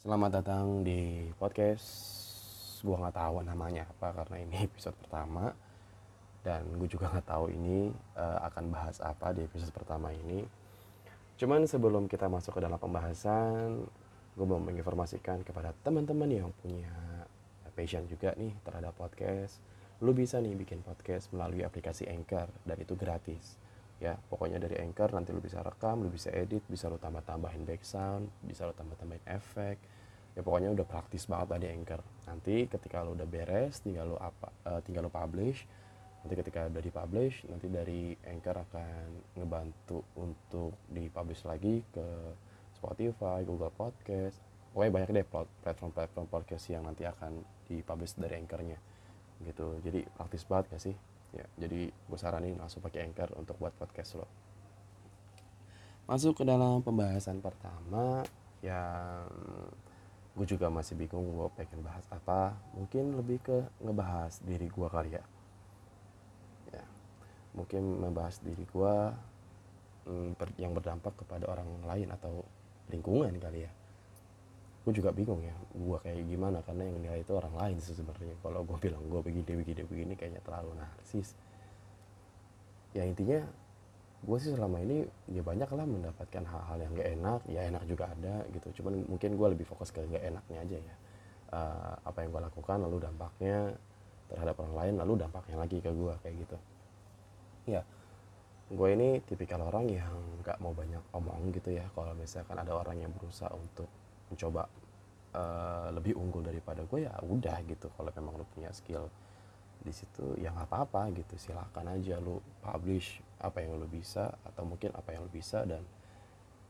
Selamat datang di podcast. Gua nggak tahu namanya apa karena ini episode pertama. Dan gue juga nggak tahu ini uh, akan bahas apa di episode pertama ini. Cuman sebelum kita masuk ke dalam pembahasan Gue mau menginformasikan kepada teman-teman yang punya passion juga nih terhadap podcast. Lu bisa nih bikin podcast melalui aplikasi Anchor dan itu gratis ya pokoknya dari anchor nanti lu bisa rekam lu bisa edit bisa lu tambah tambahin back sound bisa lu tambah tambahin efek ya pokoknya udah praktis banget tadi anchor. Nanti ketika lu udah beres tinggal lu apa uh, tinggal lu publish. Nanti ketika udah dipublish nanti dari anchor akan ngebantu untuk dipublish lagi ke Spotify Google Podcast. Pokoknya banyak deh platform-platform podcast yang nanti akan dipublish dari anchornya. Gitu. Jadi praktis banget gak sih ya jadi gue saranin langsung pakai anchor untuk buat podcast lo. Masuk ke dalam pembahasan pertama yang gue juga masih bingung gue pengen bahas apa mungkin lebih ke ngebahas diri gue kali ya. Ya mungkin membahas diri gue hmm, yang berdampak kepada orang lain atau lingkungan kali ya gue juga bingung ya gue kayak gimana karena yang nilai itu orang lain sih sebenarnya. Kalau gue bilang gue begini begini begini kayaknya terlalu narsis. Ya intinya gue sih selama ini ya banyak lah mendapatkan hal-hal yang gak enak ya enak juga ada gitu. Cuman mungkin gue lebih fokus ke gak enaknya aja ya. Uh, apa yang gue lakukan lalu dampaknya terhadap orang lain lalu dampaknya lagi ke gue kayak gitu. Ya gue ini tipikal orang yang gak mau banyak omong gitu ya. Kalau misalkan ada orang yang berusaha untuk mencoba uh, lebih unggul daripada gue ya udah gitu. Kalau memang lu punya skill di situ ya nggak apa-apa gitu. Silakan aja lu publish apa yang lu bisa atau mungkin apa yang lu bisa dan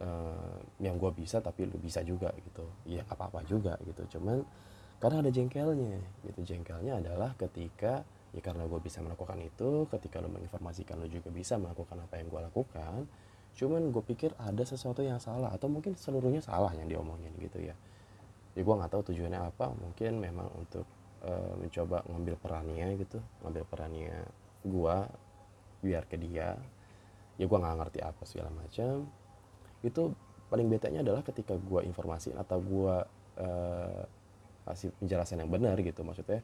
uh, yang gue bisa tapi lu bisa juga gitu. Ya apa-apa juga gitu. Cuman karena ada jengkelnya gitu. Jengkelnya adalah ketika ya karena gue bisa melakukan itu ketika lu menginformasikan lu juga bisa melakukan apa yang gue lakukan cuman gue pikir ada sesuatu yang salah atau mungkin seluruhnya salah yang diomongin gitu ya. Ya gue nggak tahu tujuannya apa. Mungkin memang untuk uh, mencoba ngambil perannya gitu ngambil perannya gue biar ke dia. Ya gue nggak ngerti apa segala macam. Itu paling betanya adalah ketika gue informasi atau gue uh, kasih penjelasan yang benar gitu maksudnya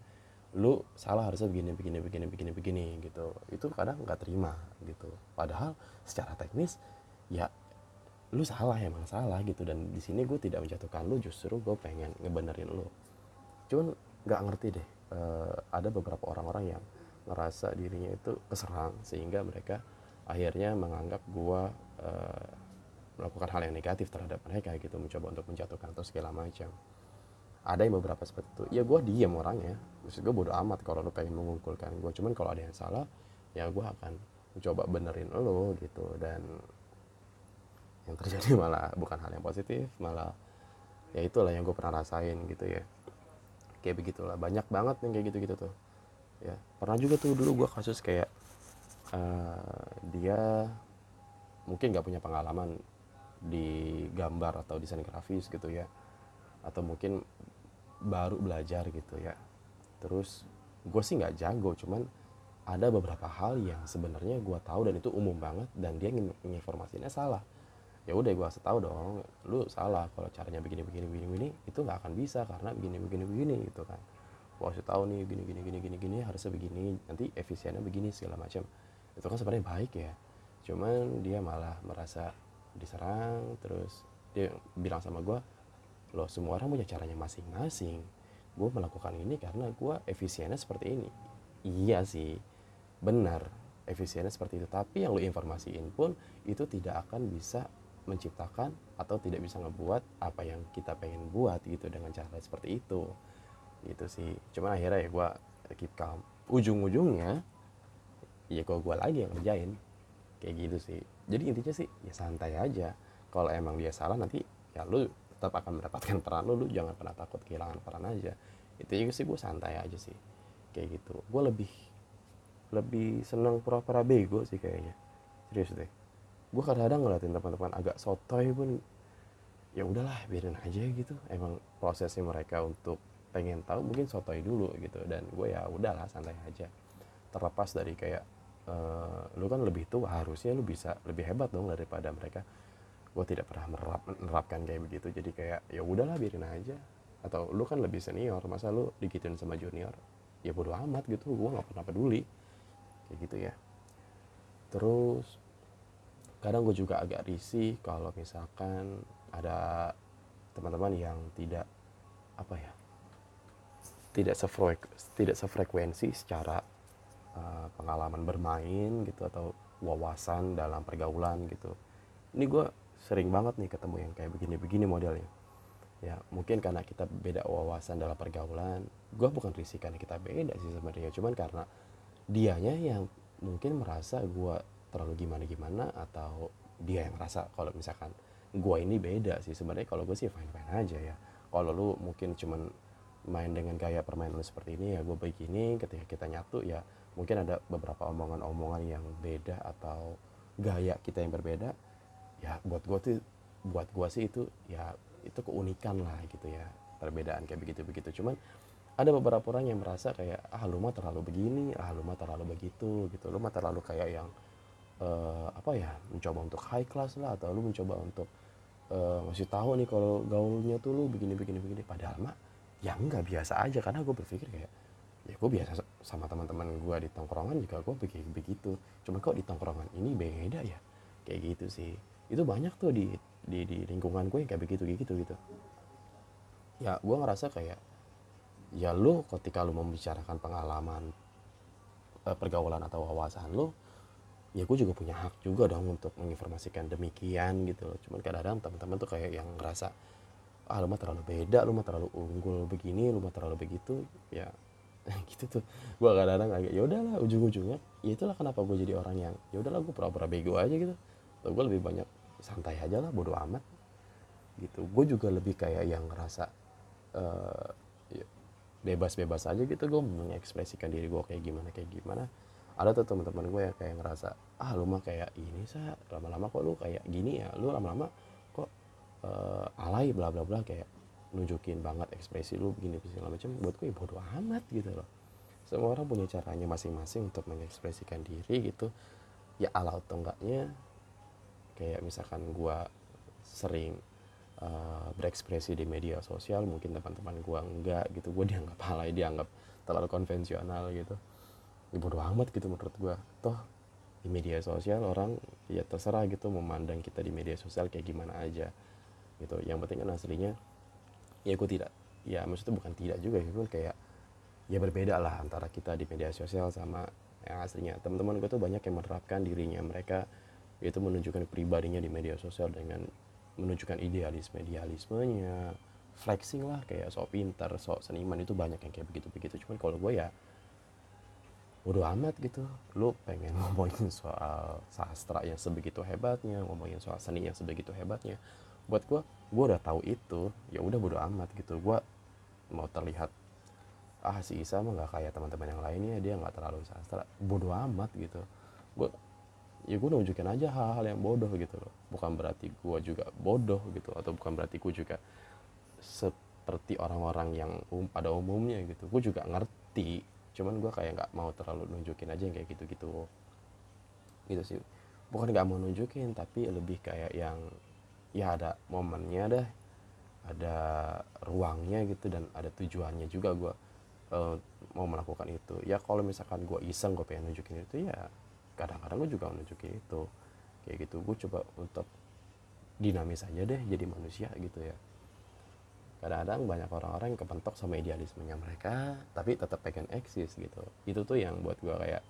lu salah harusnya begini begini begini begini begini gitu. Itu kadang nggak terima gitu. Padahal secara teknis ya lu salah emang salah gitu. Dan di sini gue tidak menjatuhkan lu justru gue pengen ngebenerin lu. Cuman nggak ngerti deh uh, ada beberapa orang-orang yang ngerasa dirinya itu keserang sehingga mereka akhirnya menganggap gue uh, melakukan hal yang negatif terhadap mereka gitu mencoba untuk menjatuhkan atau segala macam. Ada yang beberapa seperti itu. Ya gue diem orangnya. Maksud gue bodo amat kalau lo pengen mengumpulkan gue cuman kalau ada yang salah ya gue akan mencoba benerin lo gitu. Dan yang terjadi malah bukan hal yang positif malah ya itulah yang gue pernah rasain gitu ya. Kayak begitulah. Banyak banget yang kayak gitu-gitu tuh. Ya pernah juga tuh dulu gue kasus kayak uh, dia mungkin nggak punya pengalaman di gambar atau desain grafis gitu ya. Atau mungkin baru belajar gitu ya. Terus gue sih nggak jago cuman ada beberapa hal yang sebenarnya gue tahu dan itu umum banget dan dia nginformasinya salah ya udah gue kasih tahu dong lu salah kalau caranya begini begini begini begini itu nggak akan bisa karena begini begini begini gitu kan. Gue kasih tahu nih gini gini gini gini gini harusnya begini nanti efisiennya begini segala macam. Itu kan sebenarnya baik ya. Cuman dia malah merasa diserang terus dia bilang sama gue loh semua orang punya caranya masing-masing. Gue melakukan ini karena gue efisiennya seperti ini. Iya sih benar efisiennya seperti itu. Tapi yang lo informasiin pun itu tidak akan bisa menciptakan atau tidak bisa ngebuat apa yang kita pengen buat gitu dengan cara seperti itu. Gitu sih. Cuman akhirnya ya gue keep calm. Ujung-ujungnya ya kok gue lagi yang ngerjain. Kayak gitu sih. Jadi intinya sih ya santai aja. Kalau emang dia salah nanti ya lu tetap akan mendapatkan peran lu. Lu jangan pernah takut kehilangan peran aja. Itu juga sih gue santai aja sih. Kayak gitu. Gue lebih lebih senang pura-pura bego sih kayaknya. Serius deh gue kadang-kadang ngeliatin teman-teman agak sotoy pun ya udahlah biarin aja gitu. Emang prosesnya mereka untuk pengen tahu mungkin sotoy dulu gitu. Dan gue ya udahlah santai aja. Terlepas dari kayak uh, lu kan lebih tua harusnya lu bisa lebih hebat dong daripada mereka. Gue tidak pernah merap, menerapkan kayak begitu. Jadi kayak ya udahlah biarin aja. Atau lu kan lebih senior masa lu digituin sama junior? Ya bodo amat gitu gue nggak pernah peduli. Kayak gitu ya. Terus kadang gue juga agak risih kalau misalkan ada teman-teman yang tidak apa ya tidak sefrek tidak sefrekuensi secara uh, pengalaman bermain gitu atau wawasan dalam pergaulan gitu. Ini gue sering banget nih ketemu yang kayak begini-begini modelnya. Ya mungkin karena kita beda wawasan dalam pergaulan gue bukan risih karena kita beda sih sebenarnya cuman karena dianya yang mungkin merasa gue terlalu gimana gimana atau dia yang merasa kalau misalkan gue ini beda sih. Sebenarnya kalau gue sih fine fine aja ya. Kalau lu mungkin cuman main dengan gaya permainan seperti ini ya gue begini ketika kita nyatu ya mungkin ada beberapa omongan-omongan yang beda atau gaya kita yang berbeda. Ya buat gue tuh buat gue sih itu ya itu keunikan lah gitu ya. Perbedaan kayak begitu begitu cuman ada beberapa orang yang merasa kayak ah lu mah terlalu begini ah lu mah terlalu begitu gitu. Lu mah terlalu kayak yang uh, apa ya mencoba untuk high class lah atau lu mencoba untuk uh, ngasih tahu nih kalau gaulnya tuh lu begini begini begini. Padahal mah ya enggak biasa aja. Karena gue berpikir kayak ya gue biasa sama teman-teman gue di tongkrongan juga gue begitu begitu. Cuma kok di tongkrongan ini beda ya? Kayak gitu sih. Itu banyak tuh di di, di lingkungan gue yang kayak begitu gitu gitu. Ya gue ngerasa kayak ya lu ketika lu membicarakan pengalaman eh, pergaulan atau wawasan lu ya gue juga punya hak juga dong untuk menginformasikan demikian gitu loh. Cuman kadang-kadang teman-teman tuh kayak yang ngerasa ah lu mah terlalu beda lu mah terlalu unggul begini lu mah terlalu begitu. Ya gitu tuh. Gue kadang-kadang agak ya udahlah ujung-ujungnya ya itulah kenapa gue jadi orang yang ya udahlah gue pura-pura bego aja gitu. Atau gue lebih banyak santai aja lah bodo amat. Gitu. Gue juga lebih kayak yang ngerasa uh, bebas-bebas aja gitu. Gue mengekspresikan diri gue kayak gimana kayak gimana. Ada tuh teman-teman gue yang kayak ngerasa ah lu mah kayak ini sa. Lama-lama kok lu kayak gini ya? Lu lama-lama kok uh, alay bla bla bla kayak nunjukin banget ekspresi lu begini segala macam. Buat gue ya bodo amat gitu loh. Semua orang punya caranya masing-masing untuk mengekspresikan diri gitu. Ya ala atau enggaknya kayak misalkan gue sering uh, berekspresi di media sosial mungkin teman-teman gue enggak gitu gue dianggap halai dianggap terlalu konvensional gitu. Ya bodo amat gitu menurut gue toh di media sosial orang ya terserah gitu memandang kita di media sosial kayak gimana aja gitu. Yang penting kan aslinya ya gue tidak ya maksudnya bukan tidak juga gitu kayak ya berbeda lah antara kita di media sosial sama yang aslinya. Teman-teman gue tuh banyak yang menerapkan dirinya mereka yaitu menunjukkan pribadinya di media sosial dengan menunjukkan idealisme idealismenya. Flexing lah kayak sok pintar sok seniman itu banyak yang kayak begitu begitu cuman kalau gue ya udah amat gitu. Lu pengen ngomongin soal sastra yang sebegitu hebatnya ngomongin soal seni yang sebegitu hebatnya. Buat gue gue udah tahu itu. Ya udah bodo amat gitu. Gue mau terlihat ah si Isa mah nggak kayak teman-teman yang lainnya dia nggak terlalu sastra. Bodo amat gitu. Gue ya gue nunjukin aja hal-hal yang bodoh gitu loh. Bukan berarti gue juga bodoh gitu atau bukan berarti gue juga seperti orang-orang yang um, pada umumnya gitu. Gue juga ngerti cuman gue kayak nggak mau terlalu nunjukin aja yang kayak gitu-gitu. Gitu sih. Bukan nggak mau nunjukin tapi lebih kayak yang ya ada momennya deh. Ada ruangnya gitu dan ada tujuannya juga gue uh, mau melakukan itu. Ya kalau misalkan gue iseng gue pengen nunjukin itu ya kadang-kadang gue juga menunjukin itu. Kayak gitu. Gue coba untuk dinamis aja deh jadi manusia gitu ya kadang-kadang banyak orang-orang yang kepentok sama idealismenya mereka tapi tetap pengen eksis gitu. Itu tuh yang buat gue kayak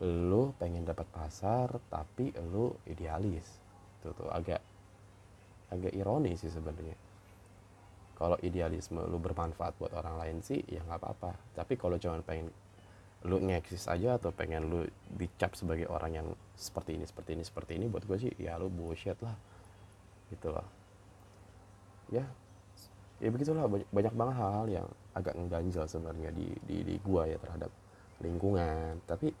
lu pengen dapat pasar tapi lu idealis. Itu tuh agak agak ironis sih sebenarnya. Kalau idealisme lu bermanfaat buat orang lain sih ya nggak apa-apa. Tapi kalau cuma pengen lu ngeksis aja atau pengen lu dicap sebagai orang yang seperti ini seperti ini seperti ini buat gue sih ya lu bullshit lah. Gitu loh. Ya ya begitulah. Banyak, banget hal-hal yang agak ngeganjel sebenarnya di di di gua ya terhadap lingkungan. Tapi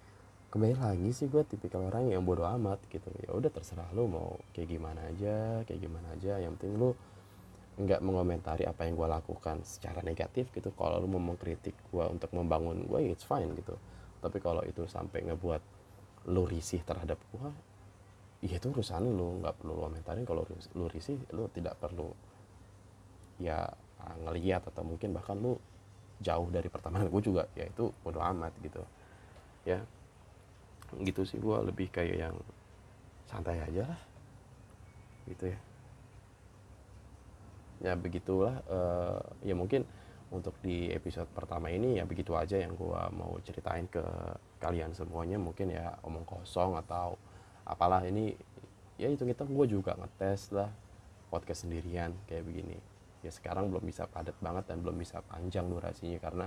kembali lagi sih gue tipikal orang yang bodoh amat gitu. Ya udah terserah lu mau kayak gimana aja kayak gimana aja. Yang penting lu nggak mengomentari apa yang gue lakukan secara negatif gitu. Kalau lu mau mengkritik gue untuk membangun gue it's fine gitu. Tapi kalau itu sampai ngebuat lu risih terhadap gue iya itu urusan lu. Nggak perlu lu komentarin. Kalau lu risih lu tidak perlu ya ngeliat atau mungkin bahkan lu jauh dari pertemanan gue juga ya itu bodo amat gitu. Ya gitu sih gue lebih kayak yang santai aja lah gitu ya. Ya begitulah uh, ya mungkin untuk di episode pertama ini ya begitu aja yang gue mau ceritain ke kalian semuanya. Mungkin ya omong kosong atau apalah ini ya itu kita gue juga ngetes lah podcast sendirian kayak begini ya sekarang belum bisa padat banget dan belum bisa panjang durasinya karena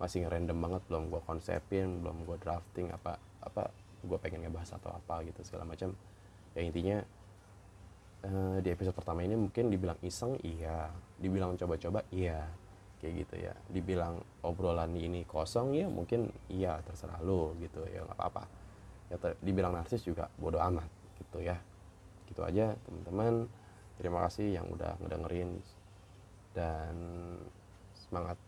masih random banget belum gue konsepin belum gue drafting apa apa gue pengen ngebahas atau apa gitu segala macam. Ya intinya uh, di episode pertama ini mungkin dibilang iseng iya. Dibilang coba-coba iya. Kayak gitu ya. Dibilang obrolan ini kosong ya mungkin iya terserah lo gitu ya nggak apa-apa. Ya dibilang narsis juga bodoh amat gitu ya. Gitu aja teman-teman. Terima kasih yang udah ngedengerin dan semangat